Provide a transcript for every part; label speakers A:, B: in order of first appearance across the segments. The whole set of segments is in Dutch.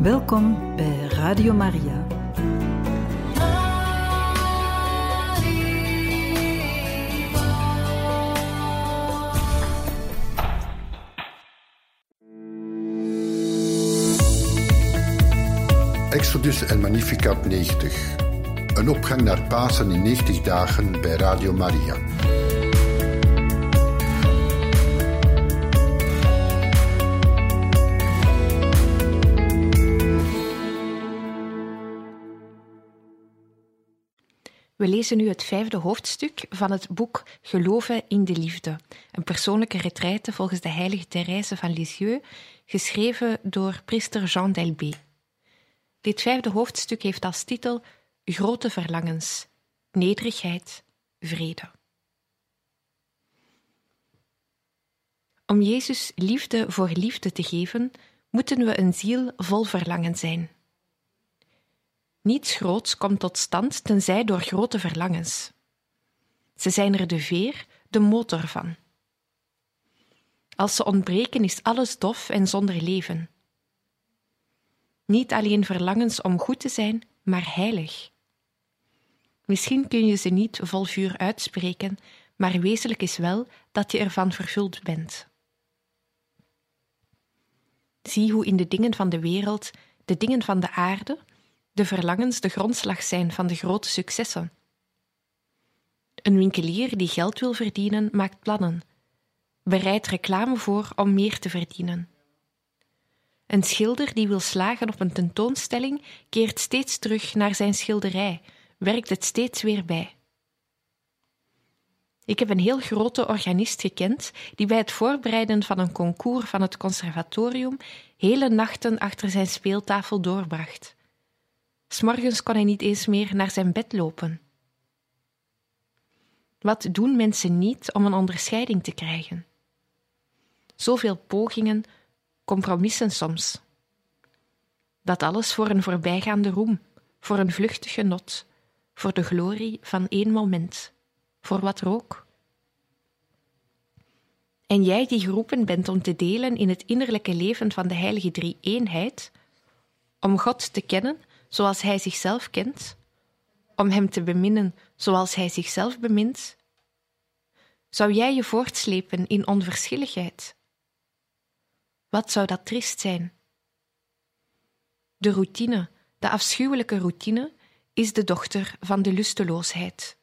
A: Welkom bij Radio Maria.
B: Exodus en Magnificat 90. Een opgang naar Pasen in 90 dagen bij Radio Maria.
C: We lezen nu het vijfde hoofdstuk van het boek Geloven in de Liefde, een persoonlijke retraite volgens de heilige Thérèse van Lisieux, geschreven door priester Jean Delbé. Dit vijfde hoofdstuk heeft als titel Grote verlangens, nederigheid, vrede. Om Jezus liefde voor liefde te geven, moeten we een ziel vol verlangen zijn. Niets groots komt tot stand tenzij door grote verlangens. Ze zijn er de veer, de motor van. Als ze ontbreken, is alles dof en zonder leven. Niet alleen verlangens om goed te zijn, maar heilig. Misschien kun je ze niet vol vuur uitspreken, maar wezenlijk is wel dat je ervan vervuld bent. Zie hoe in de dingen van de wereld, de dingen van de aarde, de verlangens de grondslag zijn van de grote successen. Een winkelier die geld wil verdienen, maakt plannen, bereidt reclame voor om meer te verdienen. Een schilder die wil slagen op een tentoonstelling keert steeds terug naar zijn schilderij, werkt het steeds weer bij. Ik heb een heel grote organist gekend die bij het voorbereiden van een concours van het conservatorium hele nachten achter zijn speeltafel doorbracht. S'morgens kon hij niet eens meer naar zijn bed lopen. Wat doen mensen niet om een onderscheiding te krijgen? Zoveel pogingen, compromissen soms. Dat alles voor een voorbijgaande roem, voor een vluchtig genot, voor de glorie van één moment, voor wat rook. En jij die geroepen bent om te delen in het innerlijke leven van de heilige drie-eenheid, om God te kennen zoals Hij zichzelf kent, om Hem te beminnen zoals Hij zichzelf bemint, zou jij je voortslepen in onverschilligheid? Wat zou dat trist zijn? De routine, de afschuwelijke routine, is de dochter van de lusteloosheid.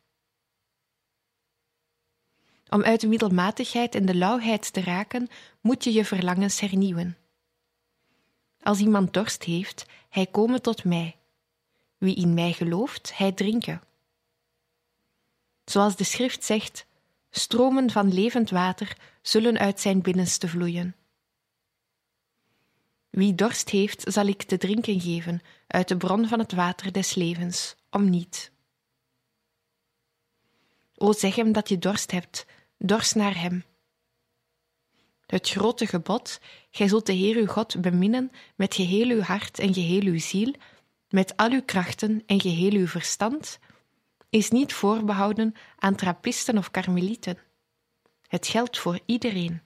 C: Om uit de middelmatigheid en de lauwheid te raken, moet je je verlangens hernieuwen. Als iemand dorst heeft, hij komen tot mij. Wie in mij gelooft, hij drinken. Zoals de schrift zegt, stromen van levend water zullen uit zijn binnenste vloeien. Wie dorst heeft, zal ik te drinken geven uit de bron van het water des levens, om niet. O zeg hem dat je dorst hebt, dorst naar hem. Het grote gebod, gij zult de Heer uw God beminnen met geheel uw hart en geheel uw ziel, met al uw krachten en geheel uw verstand, is niet voorbehouden aan trappisten of karmelieten. Het geldt voor iedereen.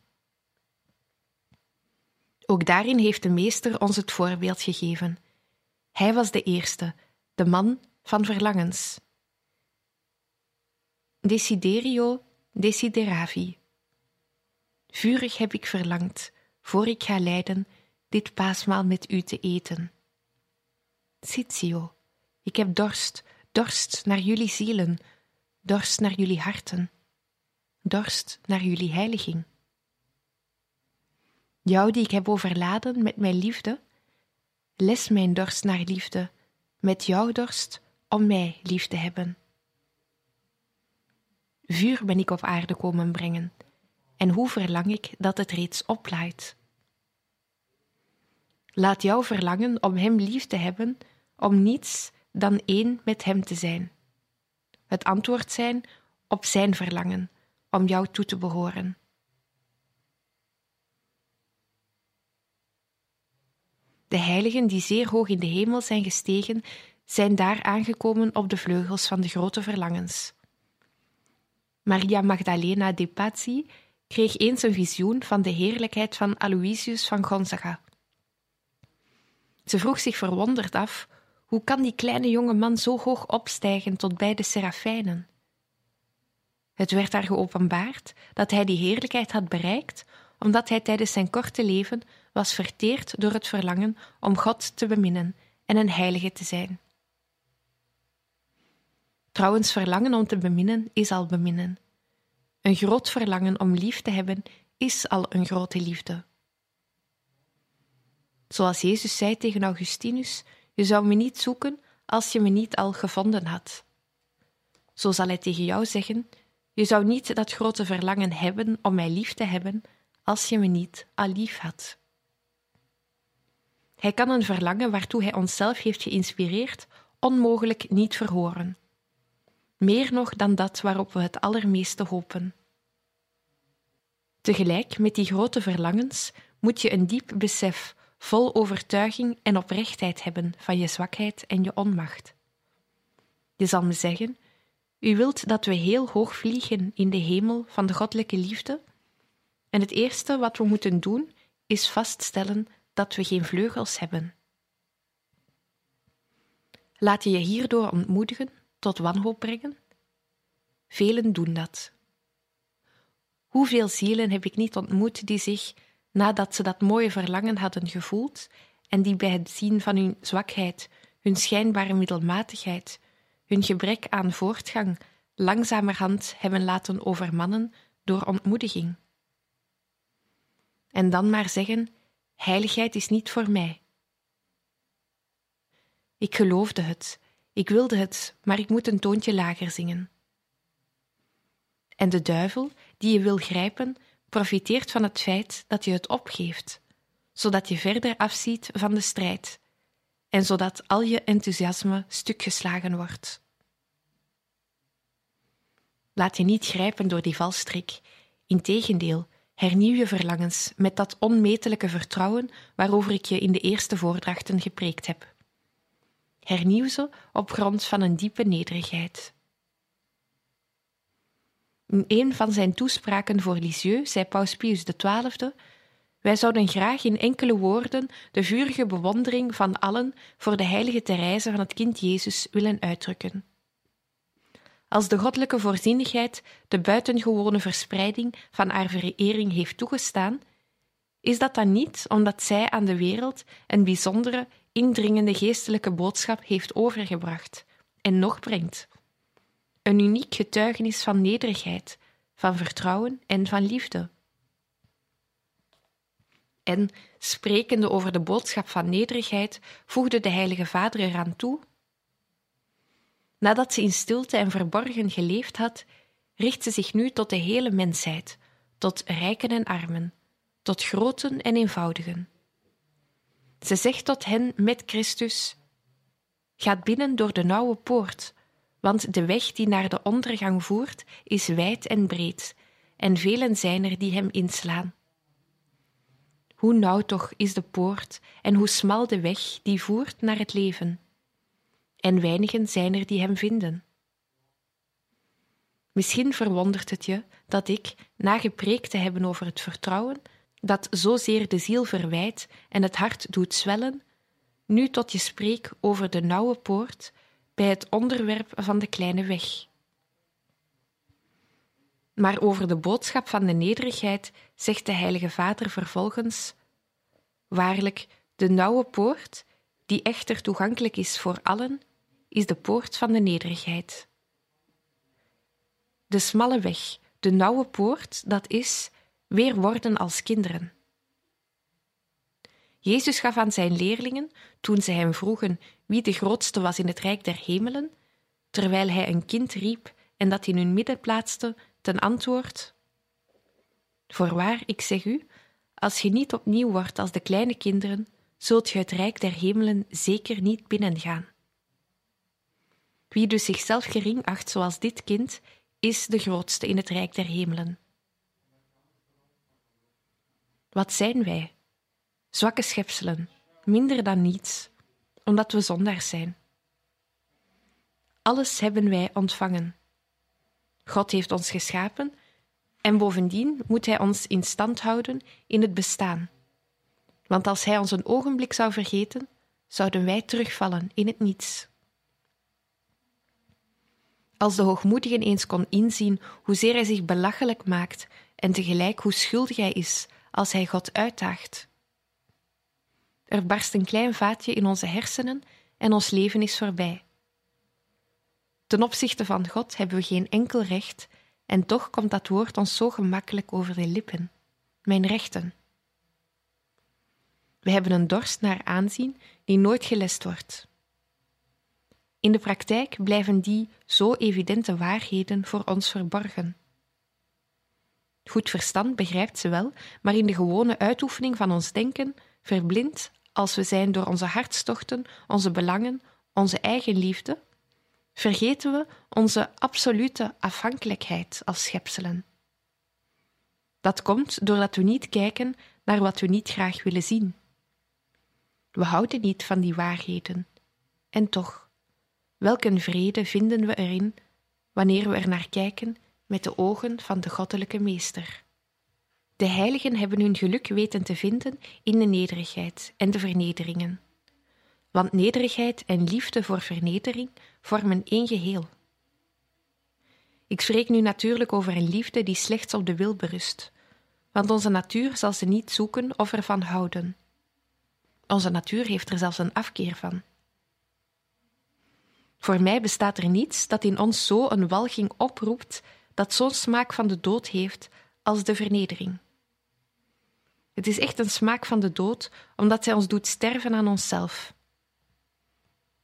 C: Ook daarin heeft de Meester ons het voorbeeld gegeven. Hij was de eerste, de man van verlangens. Desiderio desideravi. Vurig heb ik verlangd, voor ik ga lijden, dit paasmaal met u te eten. Sitio, ik heb dorst, dorst naar jullie zielen, dorst naar jullie harten, dorst naar jullie heiliging. Jou die ik heb overladen met mijn liefde, les mijn dorst naar liefde, met jouw dorst om mij lief te hebben. Vuur ben ik op aarde komen brengen, en hoe verlang ik dat het reeds oplaait. Laat jouw verlangen om Hem lief te hebben, om niets dan één met Hem te zijn. Het antwoord zijn op Zijn verlangen, om jou toe te behoren. De heiligen die zeer hoog in de hemel zijn gestegen, zijn daar aangekomen op de vleugels van de grote verlangens. Maria Magdalena de Pazzi kreeg eens een visioen van de heerlijkheid van Aloysius van Gonzaga. Ze vroeg zich verwonderd af: hoe kan die kleine jonge man zo hoog opstijgen tot bij de serafijnen? Het werd haar geopenbaard dat hij die heerlijkheid had bereikt, omdat hij tijdens zijn korte leven was verteerd door het verlangen om God te beminnen en een heilige te zijn. Trouwens, verlangen om te beminnen is al beminnen. Een groot verlangen om lief te hebben is al een grote liefde. Zoals Jezus zei tegen Augustinus: Je zou me niet zoeken als je me niet al gevonden had. Zo zal hij tegen jou zeggen: Je zou niet dat grote verlangen hebben om mij lief te hebben als je me niet al lief had. Hij kan een verlangen waartoe hij onszelf heeft geïnspireerd onmogelijk niet verhoren. Meer nog dan dat waarop we het allermeeste hopen. Tegelijk met die grote verlangens moet je een diep besef, vol overtuiging en oprechtheid hebben van je zwakheid en je onmacht. Je zal me zeggen: U wilt dat we heel hoog vliegen in de hemel van de goddelijke liefde? En het eerste wat we moeten doen is vaststellen dat we geen vleugels hebben. Laat je je hierdoor ontmoedigen tot wanhoop brengen? Velen doen dat. Hoeveel zielen heb ik niet ontmoet die zich, nadat ze dat mooie verlangen hadden gevoeld, en die bij het zien van hun zwakheid, hun schijnbare middelmatigheid, hun gebrek aan voortgang, langzamerhand hebben laten overmannen door ontmoediging. En dan maar zeggen: heiligheid is niet voor mij. Ik geloofde het, ik wilde het, maar ik moet een toontje lager zingen. En de duivel, die je wil grijpen, profiteert van het feit dat je het opgeeft, zodat je verder afziet van de strijd en zodat al je enthousiasme stukgeslagen wordt. Laat je niet grijpen door die valstrik. Integendeel, hernieuw je verlangens met dat onmetelijke vertrouwen waarover ik je in de eerste voordrachten gepreekt heb. Hernieuw ze op grond van een diepe nederigheid. In een van zijn toespraken voor Lisieux zei Paus Pius XII: Wij zouden graag in enkele woorden de vurige bewondering van allen voor de heilige Therese van het kind Jezus willen uitdrukken. Als de goddelijke voorzienigheid de buitengewone verspreiding van haar verering heeft toegestaan, is dat dan niet omdat zij aan de wereld een bijzondere, indringende geestelijke boodschap heeft overgebracht en nog brengt. Een uniek getuigenis van nederigheid, van vertrouwen en van liefde. En, sprekende over de boodschap van nederigheid, voegde de Heilige Vader eraan toe: Nadat ze in stilte en verborgen geleefd had, richt ze zich nu tot de hele mensheid, tot rijken en armen, tot groten en eenvoudigen. Ze zegt tot hen met Christus: Gaat binnen door de nauwe poort, want de weg die naar de ondergang voert is wijd en breed, en velen zijn er die hem inslaan. Hoe nauw toch is de poort en hoe smal de weg die voert naar het leven. En weinigen zijn er die hem vinden. Misschien verwondert het je dat ik, na gepreekt te hebben over het vertrouwen, dat zozeer de ziel verwijt en het hart doet zwellen, nu tot je spreek over de nauwe poort bij het onderwerp van de kleine weg. Maar over de boodschap van de nederigheid zegt de Heilige Vader vervolgens: Waarlijk, de nauwe poort, die echter toegankelijk is voor allen, is de poort van de nederigheid. De smalle weg, de nauwe poort, dat is weer worden als kinderen. Jezus gaf aan zijn leerlingen, toen ze hem vroegen wie de grootste was in het rijk der hemelen, terwijl hij een kind riep en dat in hun midden plaatste, ten antwoord: Voorwaar, ik zeg u, als je niet opnieuw wordt als de kleine kinderen, zult je het rijk der hemelen zeker niet binnengaan. Wie dus zichzelf gering acht zoals dit kind, is de grootste in het rijk der hemelen. Wat zijn wij? Zwakke schepselen, minder dan niets, omdat we zondaars zijn. Alles hebben wij ontvangen. God heeft ons geschapen en bovendien moet Hij ons in stand houden in het bestaan. Want als Hij ons een ogenblik zou vergeten, zouden wij terugvallen in het niets. Als de hoogmoedige eens kon inzien hoezeer hij zich belachelijk maakt en tegelijk hoe schuldig hij is als hij God uitdaagt. Er barst een klein vaatje in onze hersenen en ons leven is voorbij. Ten opzichte van God hebben we geen enkel recht en toch komt dat woord ons zo gemakkelijk over de lippen. Mijn rechten. We hebben een dorst naar aanzien die nooit gelest wordt. In de praktijk blijven die zo evidente waarheden voor ons verborgen. Goed verstand begrijpt ze wel, maar in de gewone uitoefening van ons denken verblind als we zijn door onze hartstochten, onze belangen, onze eigen liefde, vergeten we onze absolute afhankelijkheid als schepselen. Dat komt doordat we niet kijken naar wat we niet graag willen zien. We houden niet van die waarheden. En toch, welk een vrede vinden we erin wanneer we er naar kijken met de ogen van de goddelijke Meester. De heiligen hebben hun geluk weten te vinden in de nederigheid en de vernederingen. Want nederigheid en liefde voor vernedering vormen één geheel. Ik spreek nu natuurlijk over een liefde die slechts op de wil berust, want onze natuur zal ze niet zoeken of ervan houden. Onze natuur heeft er zelfs een afkeer van. Voor mij bestaat er niets dat in ons zo een walging oproept, dat zo'n smaak van de dood heeft als de vernedering. Het is echt een smaak van de dood, omdat zij ons doet sterven aan onszelf.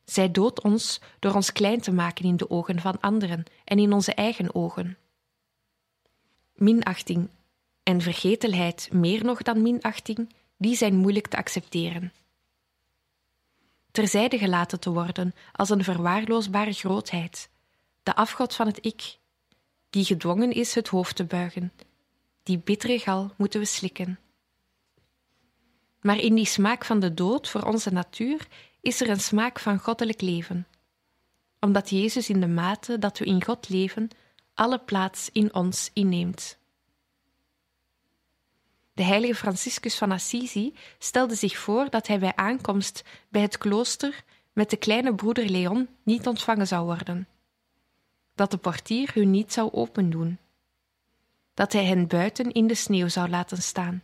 C: Zij doodt ons door ons klein te maken in de ogen van anderen en in onze eigen ogen. Minachting en vergetelheid, meer nog dan minachting, die zijn moeilijk te accepteren. Terzijde gelaten te worden als een verwaarloosbare grootheid, de afgod van het ik, die gedwongen is het hoofd te buigen, die bittere gal moeten we slikken. Maar in die smaak van de dood voor onze natuur is er een smaak van goddelijk leven, omdat Jezus in de mate dat we in God leven alle plaats in ons inneemt. De heilige Franciscus van Assisi stelde zich voor dat hij bij aankomst bij het klooster met de kleine broeder Leon niet ontvangen zou worden. Dat de portier hun niet zou opendoen. Dat hij hen buiten in de sneeuw zou laten staan.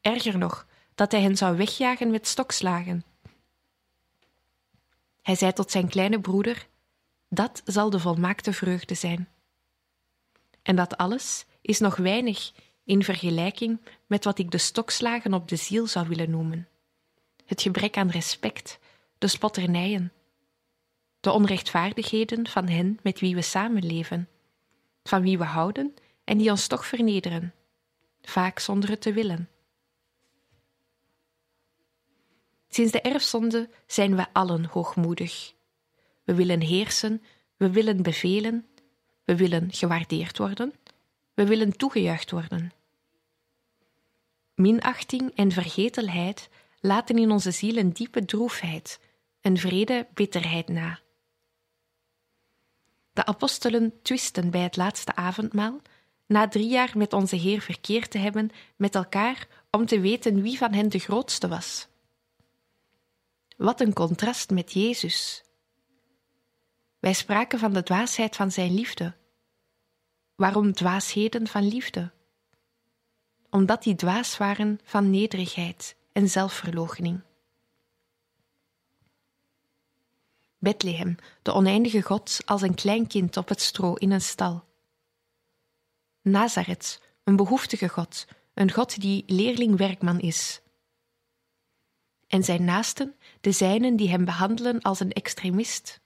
C: Erger nog, dat hij hen zou wegjagen met stokslagen. Hij zei tot zijn kleine broeder: Dat zal de volmaakte vreugde zijn. En dat alles is nog weinig in vergelijking met wat ik de stokslagen op de ziel zou willen noemen. Het gebrek aan respect, de spotternijen, de onrechtvaardigheden van hen met wie we samenleven, van wie we houden en die ons toch vernederen, vaak zonder het te willen. Sinds de erfzonde zijn we allen hoogmoedig. We willen heersen, we willen bevelen, we willen gewaardeerd worden, we willen toegejuicht worden. Minachting en vergetelheid laten in onze ziel een diepe droefheid, een vrede bitterheid na. De apostelen twisten bij het laatste avondmaal, na drie jaar met onze Heer verkeerd te hebben, met elkaar om te weten wie van hen de grootste was. Wat een contrast met Jezus. Wij spraken van de dwaasheid van zijn liefde. Waarom dwaasheden van liefde? Omdat die dwaas waren van nederigheid en zelfverloochening. Bethlehem, de oneindige God, als een klein kind op het stro in een stal. Nazareth, een behoeftige God, een God die leerling-werkman is. En zijn naasten, de zijnen die hem behandelen als een extremist.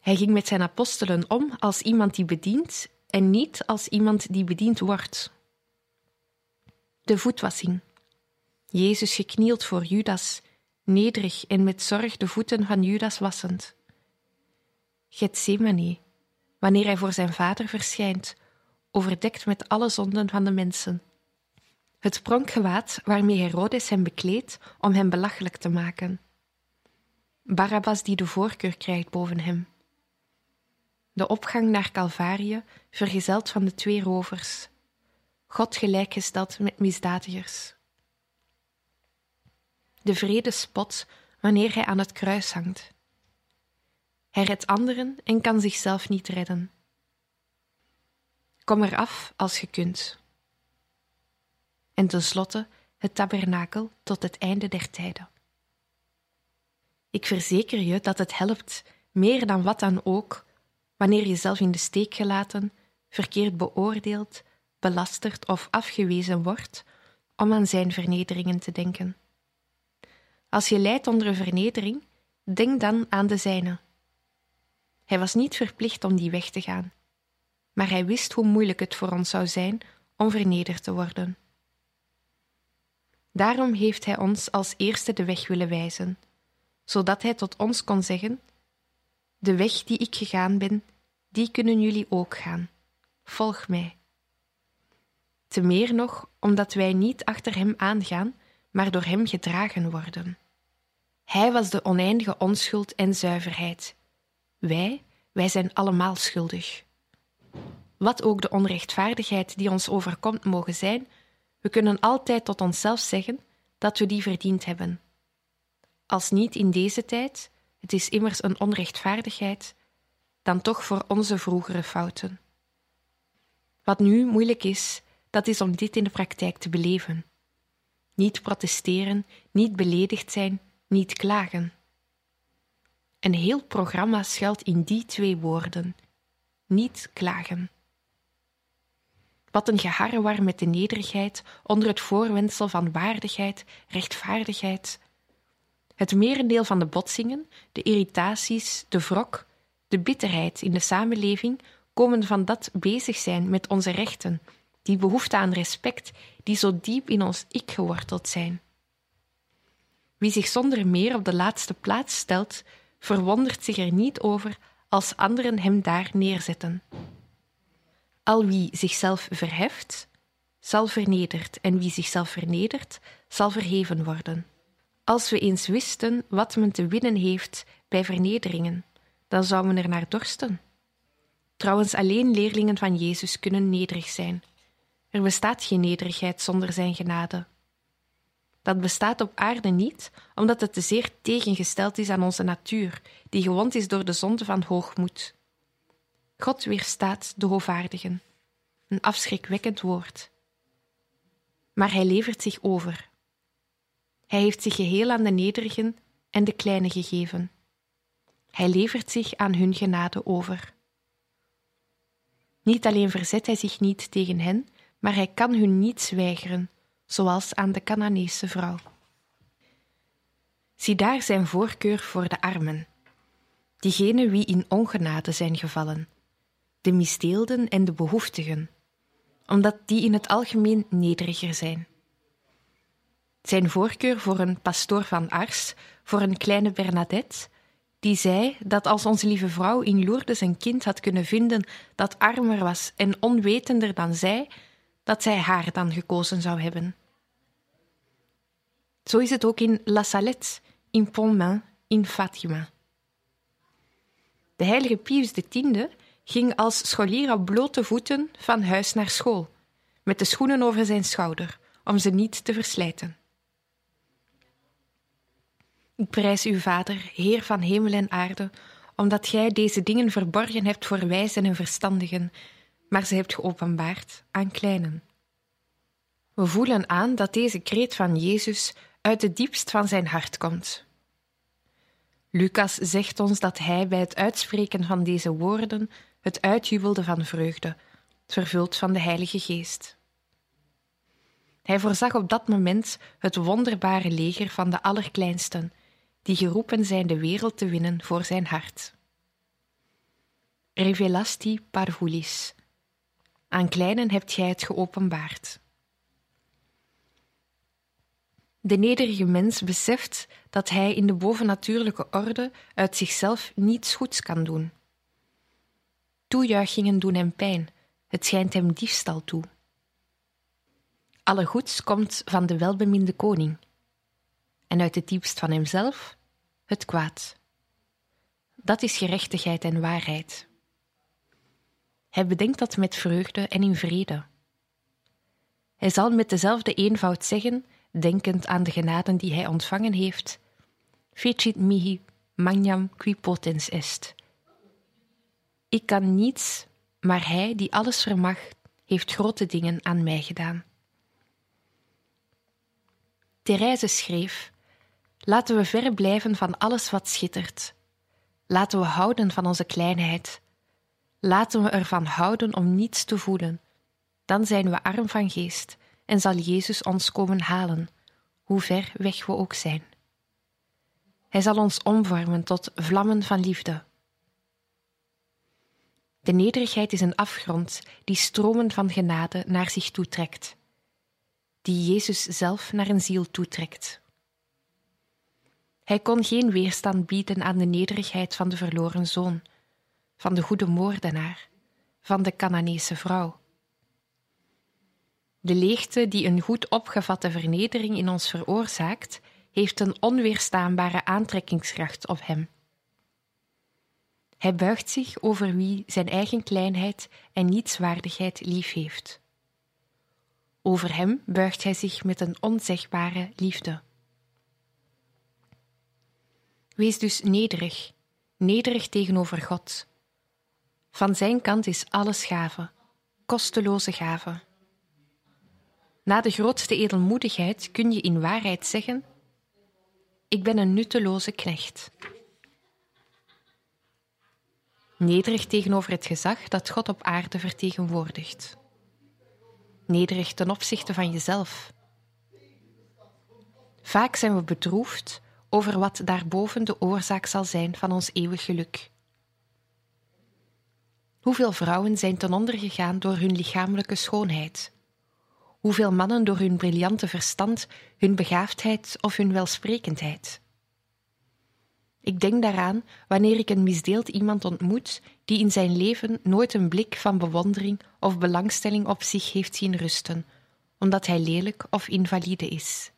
C: Hij ging met zijn apostelen om als iemand die bedient en niet als iemand die bediend wordt. De voetwassing. Jezus geknield voor Judas, nederig en met zorg de voeten van Judas wassend. Gethsemane, wanneer hij voor zijn vader verschijnt, overdekt met alle zonden van de mensen. Het pronkgewaad waarmee Herodes hem bekleedt om hem belachelijk te maken. Barabbas die de voorkeur krijgt boven hem. De opgang naar Calvarië, vergezeld van de twee rovers. God gelijkgesteld met misdadigers. de vrede spot wanneer hij aan het kruis hangt. Hij redt anderen en kan zichzelf niet redden. Kom eraf als je kunt. En tenslotte het tabernakel tot het einde der tijden. Ik verzeker je dat het helpt, meer dan wat dan ook, wanneer je zelf in de steek gelaten, verkeerd beoordeeld, belasterd of afgewezen wordt, om aan zijn vernederingen te denken. Als je lijdt onder een vernedering, denk dan aan de zijne. Hij was niet verplicht om die weg te gaan, maar hij wist hoe moeilijk het voor ons zou zijn om vernederd te worden. Daarom heeft hij ons als eerste de weg willen wijzen, zodat hij tot ons kon zeggen: De weg die ik gegaan ben, die kunnen jullie ook gaan. Volg mij. Te meer nog omdat wij niet achter hem aangaan, maar door hem gedragen worden. Hij was de oneindige onschuld en zuiverheid. Wij, wij zijn allemaal schuldig. Wat ook de onrechtvaardigheid die ons overkomt mogen zijn, we kunnen altijd tot onszelf zeggen dat we die verdiend hebben. Als niet in deze tijd, het is immers een onrechtvaardigheid, dan toch voor onze vroegere fouten. Wat nu moeilijk is, dat is om dit in de praktijk te beleven. Niet protesteren, niet beledigd zijn, niet klagen. Een heel programma schuilt in die twee woorden: niet klagen. Wat een geharrewar met de nederigheid onder het voorwendsel van waardigheid, rechtvaardigheid. Het merendeel van de botsingen, de irritaties, de wrok, de bitterheid in de samenleving komen van dat bezig zijn met onze rechten, die behoefte aan respect, die zo diep in ons ik geworteld zijn. Wie zich zonder meer op de laatste plaats stelt, verwondert zich er niet over als anderen hem daar neerzetten. Al wie zichzelf verheft, zal vernederd, en wie zichzelf vernedert, zal verheven worden. Als we eens wisten wat men te winnen heeft bij vernederingen, dan zouden we er naar dorsten. Trouwens, alleen leerlingen van Jezus kunnen nederig zijn. Er bestaat geen nederigheid zonder zijn genade. Dat bestaat op aarde niet, omdat het te zeer tegengesteld is aan onze natuur, die gewond is door de zonde van hoogmoed. God weerstaat de hoovaardigen. Een afschrikwekkend woord. Maar hij levert zich over. Hij heeft zich geheel aan de nederigen en de kleine gegeven. Hij levert zich aan hun genade over. Niet alleen verzet hij zich niet tegen hen, maar hij kan hun niets weigeren, zoals aan de Canaanese vrouw. Zie daar zijn voorkeur voor de armen, diegenen wie in ongenade zijn gevallen, de misdeelden en de behoeftigen, omdat die in het algemeen nederiger zijn. Zijn voorkeur voor een pastoor van Ars, voor een kleine Bernadette, die zei dat als onze lieve vrouw in Lourdes een kind had kunnen vinden dat armer was en onwetender dan zij, dat zij haar dan gekozen zou hebben. Zo is het ook in La Salette, in Pontmain, in Fatima. De heilige Pius X ging als scholier op blote voeten van huis naar school, met de schoenen over zijn schouder, om ze niet te verslijten. Ik prijs u, Vader, Heer van hemel en aarde, omdat gij deze dingen verborgen hebt voor wijzen en verstandigen, maar ze hebt geopenbaard aan kleinen. We voelen aan dat deze kreet van Jezus uit het diepst van zijn hart komt. Lucas zegt ons dat hij bij het uitspreken van deze woorden het uitjubelde van vreugde, vervuld van de Heilige Geest. Hij voorzag op dat moment het wonderbare leger van de allerkleinsten, die geroepen zijn de wereld te winnen voor zijn hart. Revelasti parvulis. Aan kleinen hebt gij het geopenbaard. De nederige mens beseft dat hij in de bovennatuurlijke orde uit zichzelf niets goeds kan doen. Toejuichingen doen hem pijn, het schijnt hem diefstal toe. Alle goeds komt van de welbeminde koning, en uit het diepst van hemzelf het kwaad. Dat is gerechtigheid en waarheid. Hij bedenkt dat met vreugde en in vrede. Hij zal met dezelfde eenvoud zeggen denkend aan de genaden die hij ontvangen heeft, fecit mihi magnam qui potens est. Ik kan niets, maar hij die alles vermag, heeft grote dingen aan mij gedaan. Therese schreef: Laten we ver blijven van alles wat schittert. Laten we houden van onze kleinheid. Laten we ervan houden om niets te voelen. Dan zijn we arm van geest en zal Jezus ons komen halen, hoe ver weg we ook zijn. Hij zal ons omvormen tot vlammen van liefde. De nederigheid is een afgrond die stromen van genade naar zich toetrekt, die Jezus zelf naar een ziel toetrekt. Hij kon geen weerstand bieden aan de nederigheid van de verloren zoon, van de goede moordenaar, van de Canaanese vrouw. De leegte die een goed opgevatte vernedering in ons veroorzaakt, heeft een onweerstaanbare aantrekkingskracht op hem. Hij buigt zich over wie zijn eigen kleinheid en nietswaardigheid lief heeft. Over hem buigt hij zich met een onzegbare liefde. Wees dus nederig, nederig tegenover God. Van zijn kant is alles gave, kosteloze gave. Na de grootste edelmoedigheid kun je in waarheid zeggen: Ik ben een nutteloze knecht. Nederig tegenover het gezag dat God op aarde vertegenwoordigt. Nederig ten opzichte van jezelf. Vaak zijn we bedroefd over wat daarboven de oorzaak zal zijn van ons eeuwig geluk. Hoeveel vrouwen zijn ten onder gegaan door hun lichamelijke schoonheid? Hoeveel mannen door hun briljante verstand, hun begaafdheid of hun welsprekendheid? Ik denk daaraan wanneer ik een misdeeld iemand ontmoet die in zijn leven nooit een blik van bewondering of belangstelling op zich heeft zien rusten, omdat hij lelijk of invalide is.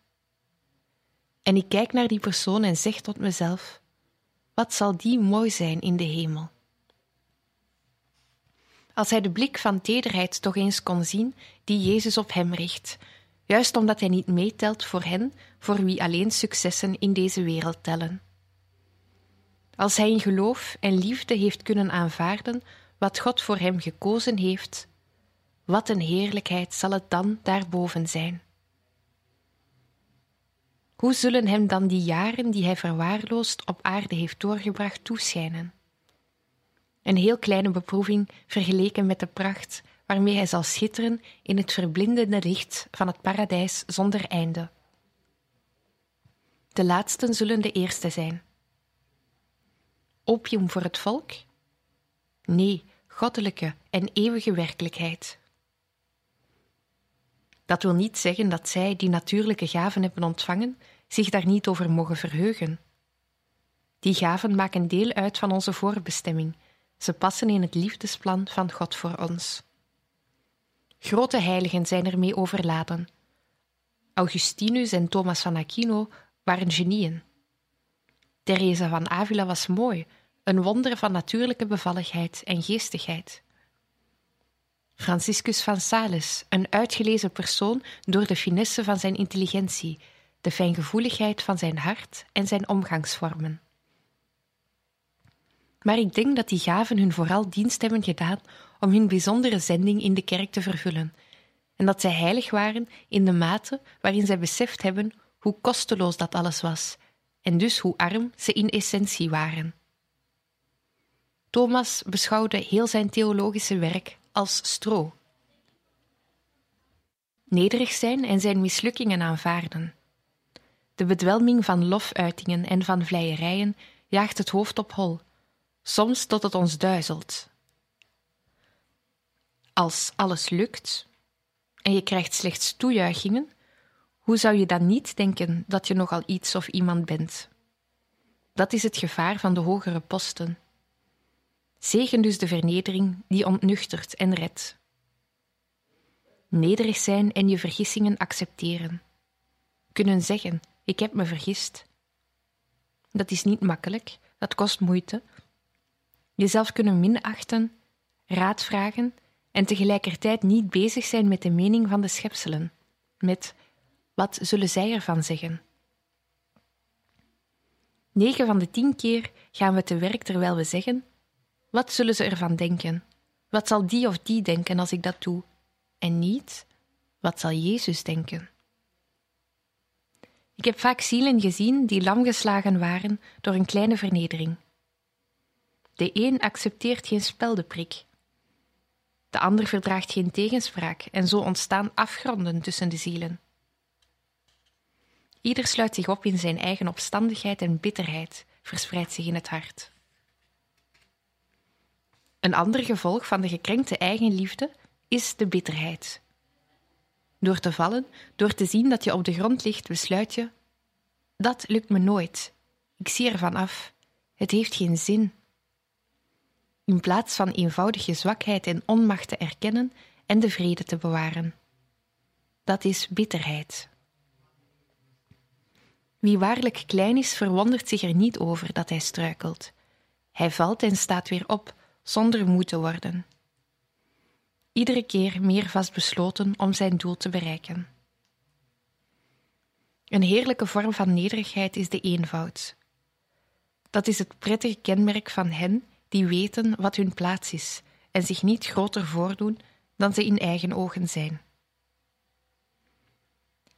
C: En ik kijk naar die persoon en zeg tot mezelf: wat zal die mooi zijn in de hemel? Als hij de blik van tederheid toch eens kon zien die Jezus op hem richt, juist omdat hij niet meetelt voor hen voor wie alleen successen in deze wereld tellen. Als hij in geloof en liefde heeft kunnen aanvaarden wat God voor hem gekozen heeft, wat een heerlijkheid zal het dan daarboven zijn. Hoe zullen hem dan die jaren die hij verwaarloosd op aarde heeft doorgebracht toeschijnen? Een heel kleine beproeving vergeleken met de pracht waarmee hij zal schitteren in het verblindende licht van het paradijs zonder einde. De laatsten zullen de eerste zijn. Opium voor het volk? Nee, goddelijke en eeuwige werkelijkheid. Dat wil niet zeggen dat zij, die natuurlijke gaven hebben ontvangen, zich daar niet over mogen verheugen. Die gaven maken deel uit van onze voorbestemming. Ze passen in het liefdesplan van God voor ons. Grote heiligen zijn ermee overladen. Augustinus en Thomas van Aquino waren genieën. Teresa van Avila was mooi, een wonder van natuurlijke bevalligheid en geestigheid. Franciscus van Sales, een uitgelezen persoon door de finesse van zijn intelligentie, de fijngevoeligheid van zijn hart en zijn omgangsvormen. Maar ik denk dat die gaven hun vooral dienst hebben gedaan om hun bijzondere zending in de kerk te vervullen, en dat zij heilig waren in de mate waarin zij beseft hebben hoe kosteloos dat alles was, en dus hoe arm ze in essentie waren. Thomas beschouwde heel zijn theologische werk als stro. Nederig zijn en zijn mislukkingen aanvaarden. De bedwelming van lofuitingen en van vleierijen jaagt het hoofd op hol, soms tot het ons duizelt. Als alles lukt en je krijgt slechts toejuichingen, hoe zou je dan niet denken dat je nogal iets of iemand bent? Dat is het gevaar van de hogere posten. Zegen dus de vernedering die ontnuchtert en redt. Nederig zijn en je vergissingen accepteren. Kunnen zeggen: Ik heb me vergist. Dat is niet makkelijk, dat kost moeite. Jezelf kunnen minachten, raad vragen en tegelijkertijd niet bezig zijn met de mening van de schepselen, met Wat zullen zij ervan zeggen? Negen van de tien keer gaan we te werk terwijl we zeggen: Wat zullen ze ervan denken? Wat zal die of die denken als ik dat doe? En niet: Wat zal Jezus denken? Ik heb vaak zielen gezien die lamgeslagen waren door een kleine vernedering. De een accepteert geen speldeprik. De ander verdraagt geen tegenspraak en zo ontstaan afgronden tussen de zielen. Ieder sluit zich op in zijn eigen opstandigheid en bitterheid verspreidt zich in het hart. Een ander gevolg van de gekrenkte eigenliefde is de bitterheid. Door te vallen, door te zien dat je op de grond ligt, besluit je: dat lukt me nooit. Ik zie ervan af. Het heeft geen zin. In plaats van eenvoudige zwakheid en onmacht te erkennen en de vrede te bewaren. Dat is bitterheid. Wie waarlijk klein is, verwondert zich er niet over dat hij struikelt. Hij valt en staat weer op, zonder moe te worden. Iedere keer meer vastbesloten om zijn doel te bereiken. Een heerlijke vorm van nederigheid is de eenvoud. Dat is het prettige kenmerk van hen die weten wat hun plaats is en zich niet groter voordoen dan ze in eigen ogen zijn.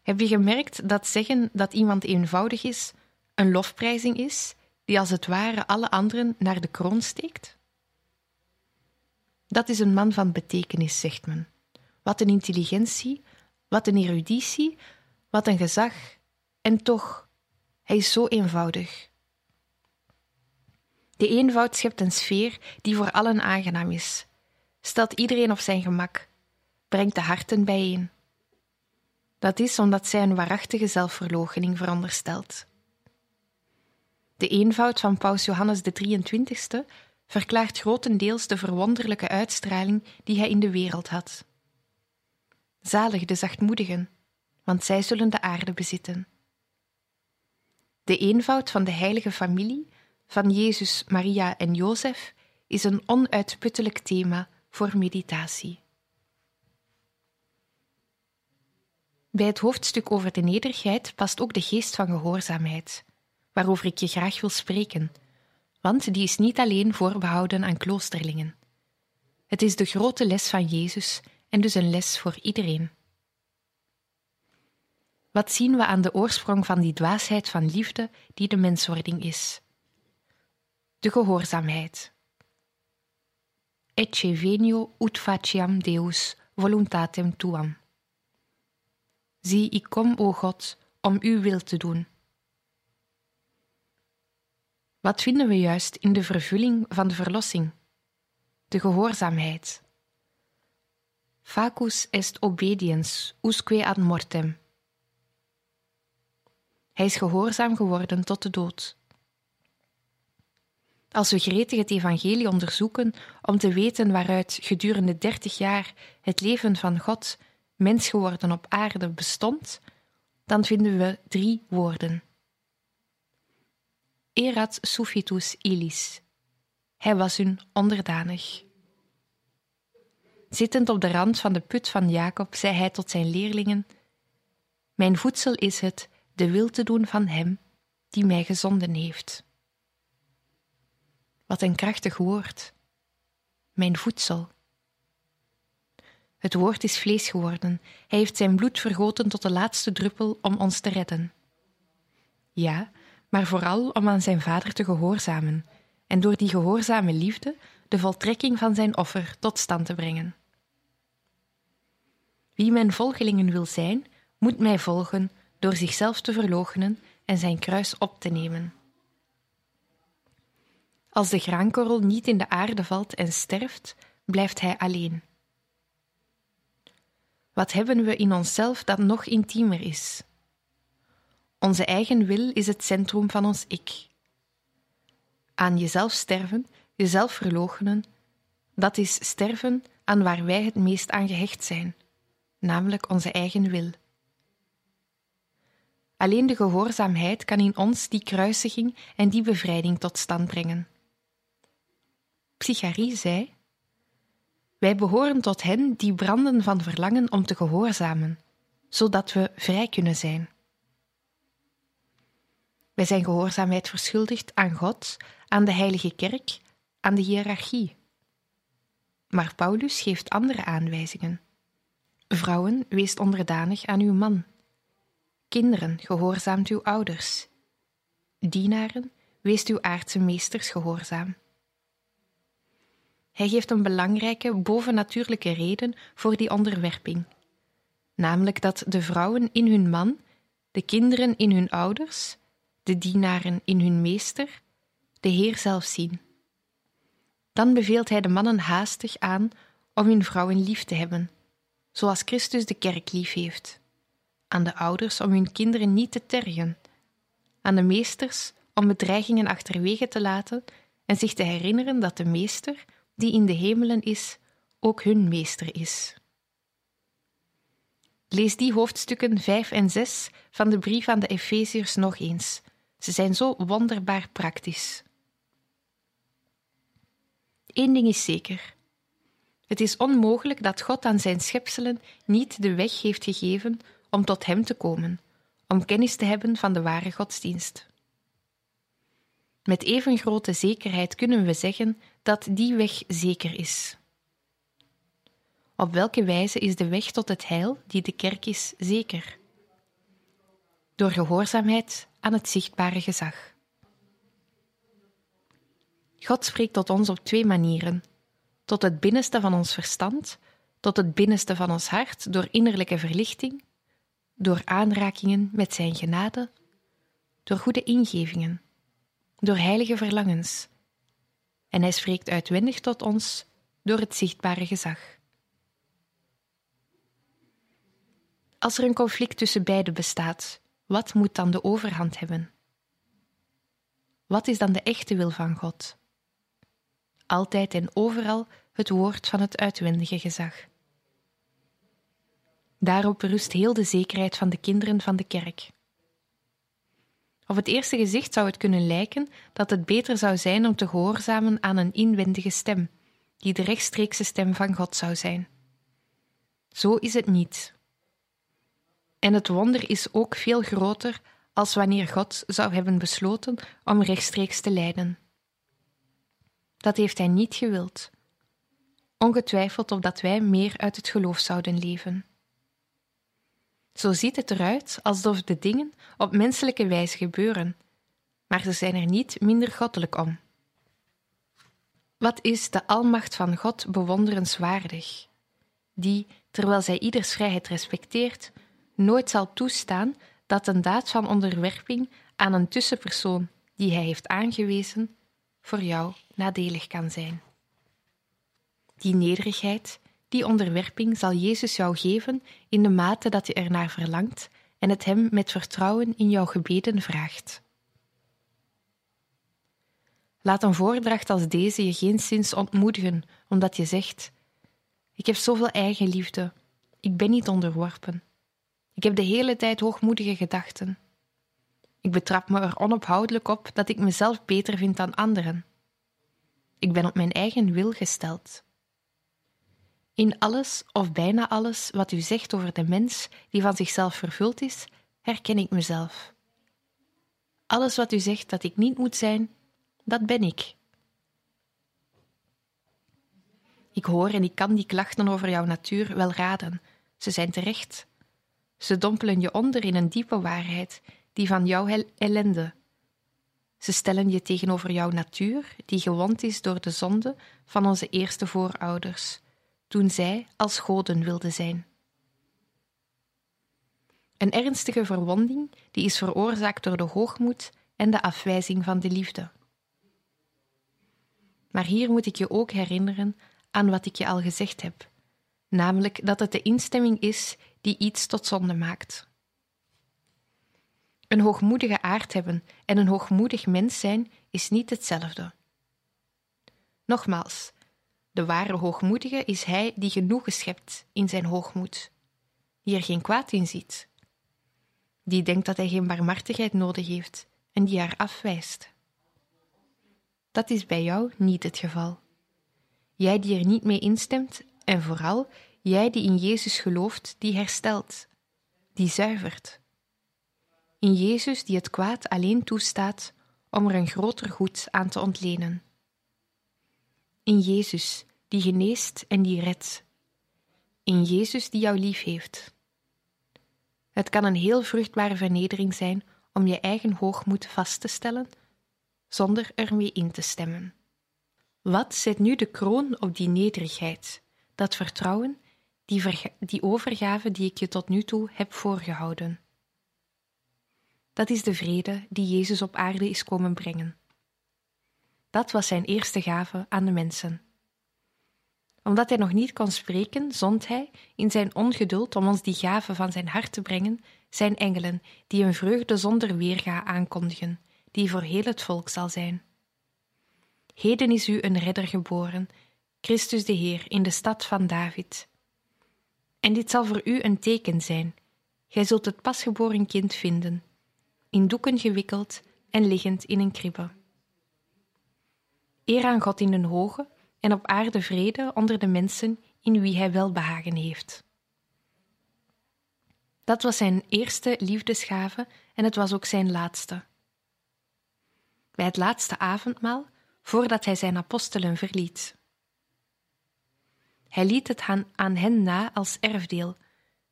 C: Heb je gemerkt dat zeggen dat iemand eenvoudig is een lofprijzing is die als het ware alle anderen naar de kroon steekt? Dat is een man van betekenis, zegt men. Wat een intelligentie, wat een eruditie, wat een gezag. En toch, hij is zo eenvoudig. De eenvoud schept een sfeer die voor allen aangenaam is, stelt iedereen op zijn gemak, brengt de harten bijeen. Dat is omdat zij een waarachtige zelfverloochening veronderstelt. De eenvoud van Paus Johannes de 23 verklaart grotendeels de verwonderlijke uitstraling die hij in de wereld had. Zalig de zachtmoedigen, want zij zullen de aarde bezitten. De eenvoud van de heilige familie, van Jezus, Maria en Jozef, is een onuitputtelijk thema voor meditatie. Bij het hoofdstuk over de nederigheid past ook de geest van gehoorzaamheid, waarover ik je graag wil spreken, want die is niet alleen voorbehouden aan kloosterlingen. Het is de grote les van Jezus en dus een les voor iedereen. Wat zien we aan de oorsprong van die dwaasheid van liefde die de menswording is? De gehoorzaamheid. Ecce venio ut faciam Deus voluntatem tuam. Zie, ik kom, o God, om uw wil te doen. Wat vinden we juist in de vervulling van de verlossing? De gehoorzaamheid. Facus est obediens usque ad mortem. Hij is gehoorzaam geworden tot de dood. Als we gretig het evangelie onderzoeken om te weten waaruit gedurende dertig jaar het leven van God mens geworden op aarde bestond, dan vinden we drie woorden. Erat suffitus illis. Hij was hun onderdanig. Zittend op de rand van de put van Jacob, zei hij tot zijn leerlingen: Mijn voedsel is het de wil te doen van Hem die mij gezonden heeft. Wat een krachtig woord. Mijn voedsel. Het woord is vlees geworden. Hij heeft zijn bloed vergoten tot de laatste druppel om ons te redden. Ja, maar vooral om aan zijn vader te gehoorzamen en door die gehoorzame liefde de voltrekking van zijn offer tot stand te brengen. Wie mijn volgelingen wil zijn, moet mij volgen door zichzelf te verloochenen en zijn kruis op te nemen. Als de graankorrel niet in de aarde valt en sterft, blijft hij alleen. Wat hebben we in onszelf dat nog intiemer is? Onze eigen wil is het centrum van ons ik. Aan jezelf sterven, jezelf verloochenen, dat is sterven aan waar wij het meest aan gehecht zijn, namelijk onze eigen wil. Alleen de gehoorzaamheid kan in ons die kruisiging en die bevrijding tot stand brengen. Psycharie zei: Wij behoren tot hen die branden van verlangen om te gehoorzamen, zodat we vrij kunnen zijn. Wij zijn gehoorzaamheid verschuldigd aan God, aan de Heilige Kerk, aan de hiërarchie. Maar Paulus geeft andere aanwijzingen. Vrouwen, wees onderdanig aan uw man. Kinderen, gehoorzaamt uw ouders. Dienaren, wees uw aardse meesters gehoorzaam. Hij geeft een belangrijke bovennatuurlijke reden voor die onderwerping, namelijk dat de vrouwen in hun man, de kinderen in hun ouders, de dienaren in hun meester, de Heer zelf zien. Dan beveelt hij de mannen haastig aan om hun vrouwen lief te hebben, zoals Christus de kerk lief heeft. Aan de ouders om hun kinderen niet te tergen, aan de meesters om bedreigingen achterwege te laten en zich te herinneren dat de meester, die in de hemelen is, ook hun meester is. Lees die hoofdstukken 5 en 6 van de brief aan de Efeziërs nog eens. Ze zijn zo wonderbaar praktisch. Eén ding is zeker. Het is onmogelijk dat God aan zijn schepselen niet de weg heeft gegeven om tot Hem te komen, om kennis te hebben van de ware godsdienst. Met even grote zekerheid kunnen we zeggen dat die weg zeker is. Op welke wijze is de weg tot het heil, die de kerk is, zeker? Door gehoorzaamheid aan het zichtbare gezag. God spreekt tot ons op twee manieren: tot het binnenste van ons verstand, tot het binnenste van ons hart door innerlijke verlichting, door aanrakingen met Zijn genade, door goede ingevingen, door heilige verlangens. En Hij spreekt uitwendig tot ons door het zichtbare gezag. Als er een conflict tussen beiden bestaat, wat moet dan de overhand hebben? Wat is dan de echte wil van God? altijd en overal het woord van het uitwendige gezag. Daarop rust heel de zekerheid van de kinderen van de kerk. Op het eerste gezicht zou het kunnen lijken dat het beter zou zijn om te gehoorzamen aan een inwendige stem, die de rechtstreekse stem van God zou zijn. Zo is het niet. En het wonder is ook veel groter als wanneer God zou hebben besloten om rechtstreeks te leiden. Dat heeft hij niet gewild. Ongetwijfeld opdat wij meer uit het geloof zouden leven. Zo ziet het eruit alsof de dingen op menselijke wijze gebeuren, maar ze zijn er niet minder goddelijk om. Wat is de almacht van God bewonderenswaardig, die, terwijl zij ieders vrijheid respecteert, nooit zal toestaan dat een daad van onderwerping aan een tussenpersoon die hij heeft aangewezen, voor jou nadelig kan zijn. Die nederigheid, die onderwerping zal Jezus jou geven in de mate dat je ernaar verlangt en het Hem met vertrouwen in jouw gebeden vraagt. Laat een voordracht als deze je geen zins ontmoedigen, omdat je zegt: Ik heb zoveel eigenliefde, ik ben niet onderworpen. Ik heb de hele tijd hoogmoedige gedachten. Ik betrap me er onophoudelijk op dat ik mezelf beter vind dan anderen. Ik ben op mijn eigen wil gesteld. In alles of bijna alles wat u zegt over de mens die van zichzelf vervuld is, herken ik mezelf. Alles wat u zegt dat ik niet moet zijn, dat ben ik. Ik hoor en ik kan die klachten over jouw natuur wel raden. Ze zijn terecht. Ze dompelen je onder in een diepe waarheid, die van jouw ellende, ze stellen je tegenover jouw natuur, die gewond is door de zonde van onze eerste voorouders, toen zij als goden wilden zijn. Een ernstige verwonding die is veroorzaakt door de hoogmoed en de afwijzing van de liefde. Maar hier moet ik je ook herinneren aan wat ik je al gezegd heb, namelijk dat het de instemming is die iets tot zonde maakt. Een hoogmoedige aard hebben en een hoogmoedig mens zijn is niet hetzelfde. Nogmaals, de ware hoogmoedige is hij die genoegen schept in zijn hoogmoed, die er geen kwaad in ziet, die denkt dat hij geen barmhartigheid nodig heeft en die haar afwijst. Dat is bij jou niet het geval. Jij die er niet mee instemt en vooral jij die in Jezus gelooft, die herstelt, die zuivert. In Jezus die het kwaad alleen toestaat om er een groter goed aan te ontlenen. In Jezus die geneest en die redt. In Jezus die jou lief heeft. Het kan een heel vruchtbare vernedering zijn om je eigen hoogmoed vast te stellen, zonder ermee in te stemmen. Wat zet nu de kroon op die nederigheid, dat vertrouwen, die, die overgave die ik je tot nu toe heb voorgehouden? Dat is de vrede die Jezus op aarde is komen brengen. Dat was zijn eerste gave aan de mensen. Omdat hij nog niet kon spreken, zond hij, in zijn ongeduld om ons die gave van zijn hart te brengen, zijn engelen, die een vreugde zonder weerga aankondigen, die voor heel het volk zal zijn. Heden is u een redder geboren, Christus de Heer, in de stad van David. En dit zal voor u een teken zijn. Gij zult het pasgeboren kind vinden, in doeken gewikkeld en liggend in een kribbe. Eer aan God in den hoge en op aarde vrede onder de mensen in wie hij welbehagen heeft. Dat was zijn eerste liefdesgave en het was ook zijn laatste. Bij het laatste avondmaal, voordat hij zijn apostelen verliet. Hij liet het aan hen na als erfdeel: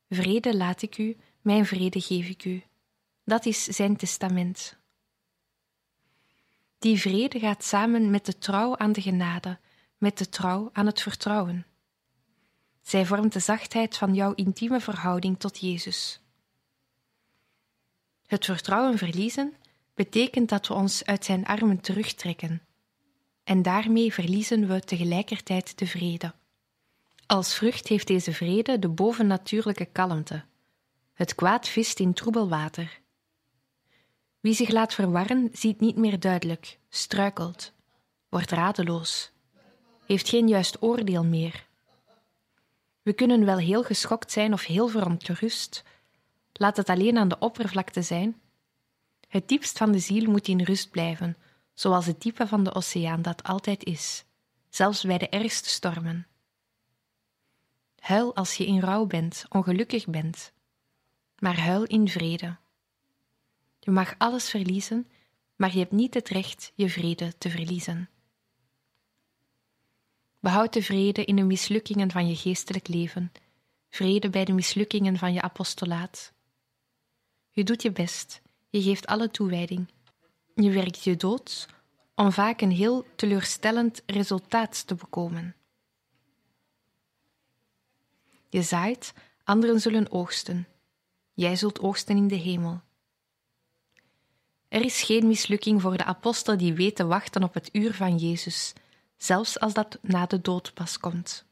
C: Vrede laat ik u, mijn vrede geef ik u. Dat is zijn testament. Die vrede gaat samen met de trouw aan de genade, met de trouw aan het vertrouwen. Zij vormt de zachtheid van jouw intieme verhouding tot Jezus. Het vertrouwen verliezen betekent dat we ons uit zijn armen terugtrekken, en daarmee verliezen we tegelijkertijd de vrede. Als vrucht heeft deze vrede de bovennatuurlijke kalmte. Het kwaad vist in troebel water. Wie zich laat verwarren, ziet niet meer duidelijk, struikelt, wordt radeloos, heeft geen juist oordeel meer. We kunnen wel heel geschokt zijn of heel verontrust, laat het alleen aan de oppervlakte zijn. Het diepst van de ziel moet in rust blijven, zoals het diepe van de oceaan dat altijd is, zelfs bij de ergste stormen. Huil als je in rouw bent, ongelukkig bent, maar huil in vrede. Je mag alles verliezen, maar je hebt niet het recht je vrede te verliezen. Behoud de vrede in de mislukkingen van je geestelijk leven, vrede bij de mislukkingen van je apostolaat. Je doet je best, je geeft alle toewijding, je werkt je dood om vaak een heel teleurstellend resultaat te bekomen. Je zaait, anderen zullen oogsten. Jij zult oogsten in de hemel. Er is geen mislukking voor de apostel die weet te wachten op het uur van Jezus, zelfs als dat na de dood pas komt.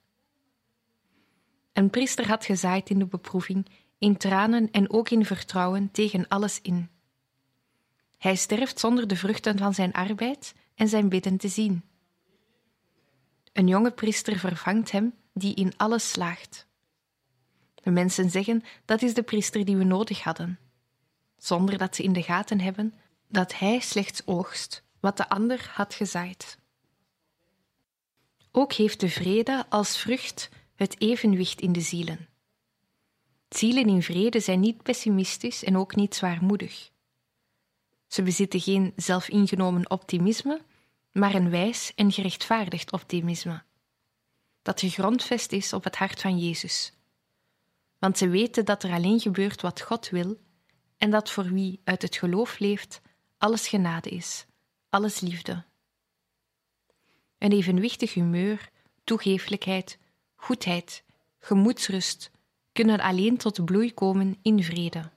C: Een priester had gezaaid in de beproeving, in tranen en ook in vertrouwen tegen alles in. Hij sterft zonder de vruchten van zijn arbeid en zijn bidden te zien. Een jonge priester vervangt hem die in alles slaagt. De mensen zeggen dat is de priester die we nodig hadden, zonder dat ze in de gaten hebben dat hij slechts oogst wat de ander had gezaaid. Ook heeft de vrede als vrucht het evenwicht in de zielen. Zielen in vrede zijn niet pessimistisch en ook niet zwaarmoedig. Ze bezitten geen zelfingenomen optimisme, maar een wijs en gerechtvaardigd optimisme, dat gegrondvest is op het hart van Jezus. Want ze weten dat er alleen gebeurt wat God wil en dat voor wie uit het geloof leeft, alles genade is, alles liefde. Een evenwichtig humeur, toegeeflijkheid, goedheid, gemoedsrust kunnen alleen tot bloei komen in vrede.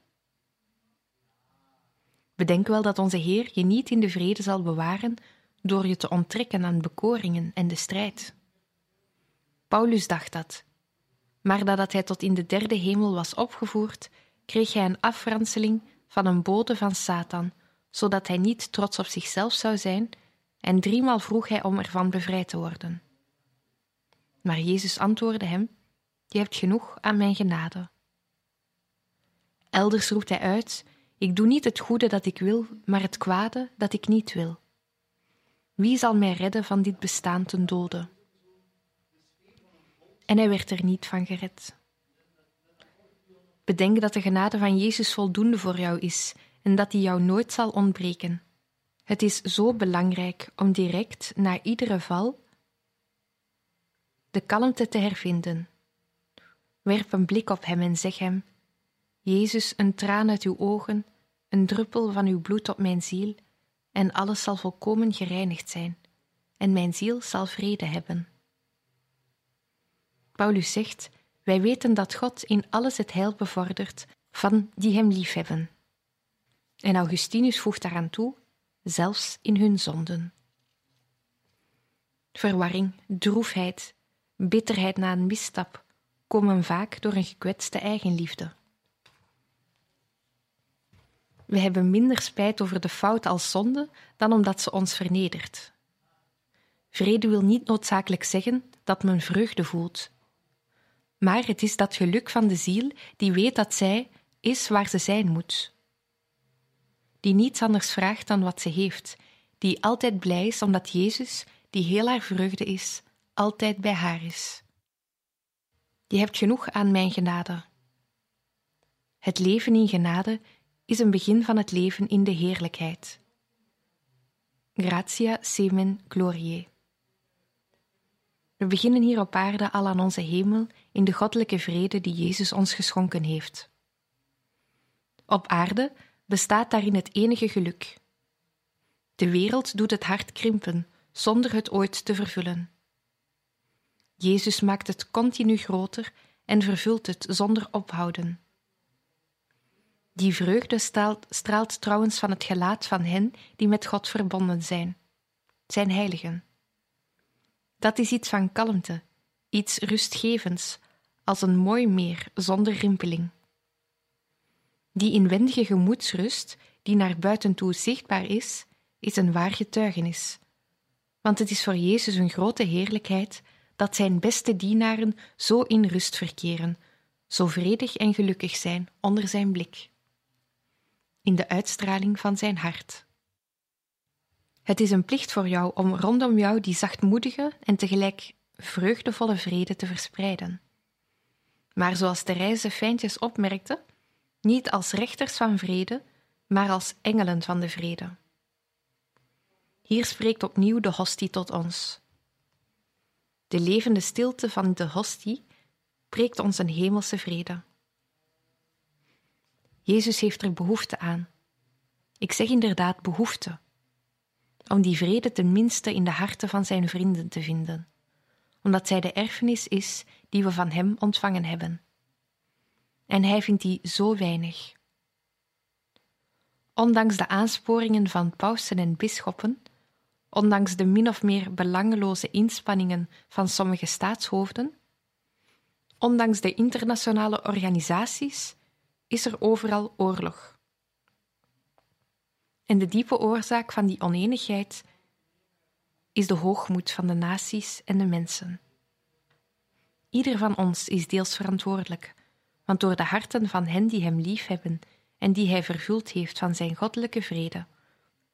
C: Bedenk wel dat onze Heer je niet in de vrede zal bewaren door je te onttrekken aan bekoringen en de strijd. Paulus dacht dat, maar nadat hij tot in de derde hemel was opgevoerd, kreeg hij een afranseling van een bode van Satan zodat hij niet trots op zichzelf zou zijn, en driemaal vroeg hij om ervan bevrijd te worden. Maar Jezus antwoordde hem: Je hebt genoeg aan mijn genade. Elders roept hij uit: Ik doe niet het goede dat ik wil, maar het kwade dat ik niet wil. Wie zal mij redden van dit bestaan ten dode? En hij werd er niet van gered. Bedenk dat de genade van Jezus voldoende voor jou is en dat die jou nooit zal ontbreken. Het is zo belangrijk om direct na iedere val de kalmte te hervinden. Werp een blik op hem en zeg hem: Jezus, een traan uit uw ogen, een druppel van uw bloed op mijn ziel, en alles zal volkomen gereinigd zijn, en mijn ziel zal vrede hebben. Paulus zegt: Wij weten dat God in alles het heil bevordert van die hem liefhebben. En Augustinus voegt daaraan toe: zelfs in hun zonden. Verwarring, droefheid, bitterheid na een misstap komen vaak door een gekwetste eigenliefde. We hebben minder spijt over de fout als zonde dan omdat ze ons vernedert. Vrede wil niet noodzakelijk zeggen dat men vreugde voelt, maar het is dat geluk van de ziel die weet dat zij is waar ze zijn moet, die niets anders vraagt dan wat ze heeft, die altijd blij is omdat Jezus, die heel haar vreugde is, altijd bij haar is. Je hebt genoeg aan mijn genade. Het leven in genade is een begin van het leven in de heerlijkheid. Gratia semen gloriae. We beginnen hier op aarde al aan onze hemel in de goddelijke vrede die Jezus ons geschonken heeft. Op aarde bestaat daarin het enige geluk. De wereld doet het hart krimpen, zonder het ooit te vervullen. Jezus maakt het continu groter en vervult het zonder ophouden. Die vreugde straalt, straalt trouwens van het gelaat van hen die met God verbonden zijn, zijn heiligen. Dat is iets van kalmte, iets rustgevends, als een mooi meer zonder rimpeling. Die inwendige gemoedsrust, die naar buiten toe zichtbaar is, is een waar getuigenis. Want het is voor Jezus een grote heerlijkheid dat zijn beste dienaren zo in rust verkeren, zo vredig en gelukkig zijn onder zijn blik, in de uitstraling van zijn hart. Het is een plicht voor jou om rondom jou die zachtmoedige en tegelijk vreugdevolle vrede te verspreiden. Maar zoals reizen fijntjes opmerkte, niet als rechters van vrede, maar als engelen van de vrede. Hier spreekt opnieuw de hostie tot ons. De levende stilte van de hostie preekt ons een hemelse vrede. Jezus heeft er behoefte aan. Ik zeg inderdaad behoefte, om die vrede tenminste in de harten van zijn vrienden te vinden, omdat zij de erfenis is die we van hem ontvangen hebben. En hij vindt die zo weinig. Ondanks de aansporingen van pausen en bisschoppen ondanks de min of meer belangeloze inspanningen van sommige staatshoofden, ondanks de internationale organisaties, is er overal oorlog. En de diepe oorzaak van die oneenigheid is de hoogmoed van de naties en de mensen. Ieder van ons is deels verantwoordelijk, want door de harten van hen die hem liefhebben en die hij vervuld heeft van zijn goddelijke vrede,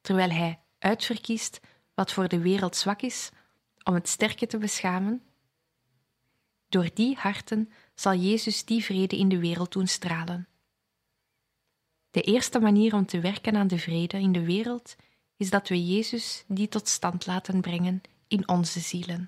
C: terwijl hij uitverkiest wat voor de wereld zwak is, om het sterke te beschamen? Door die harten zal Jezus die vrede in de wereld doen stralen. De eerste manier om te werken aan de vrede in de wereld is dat we Jezus die tot stand laten brengen in onze zielen.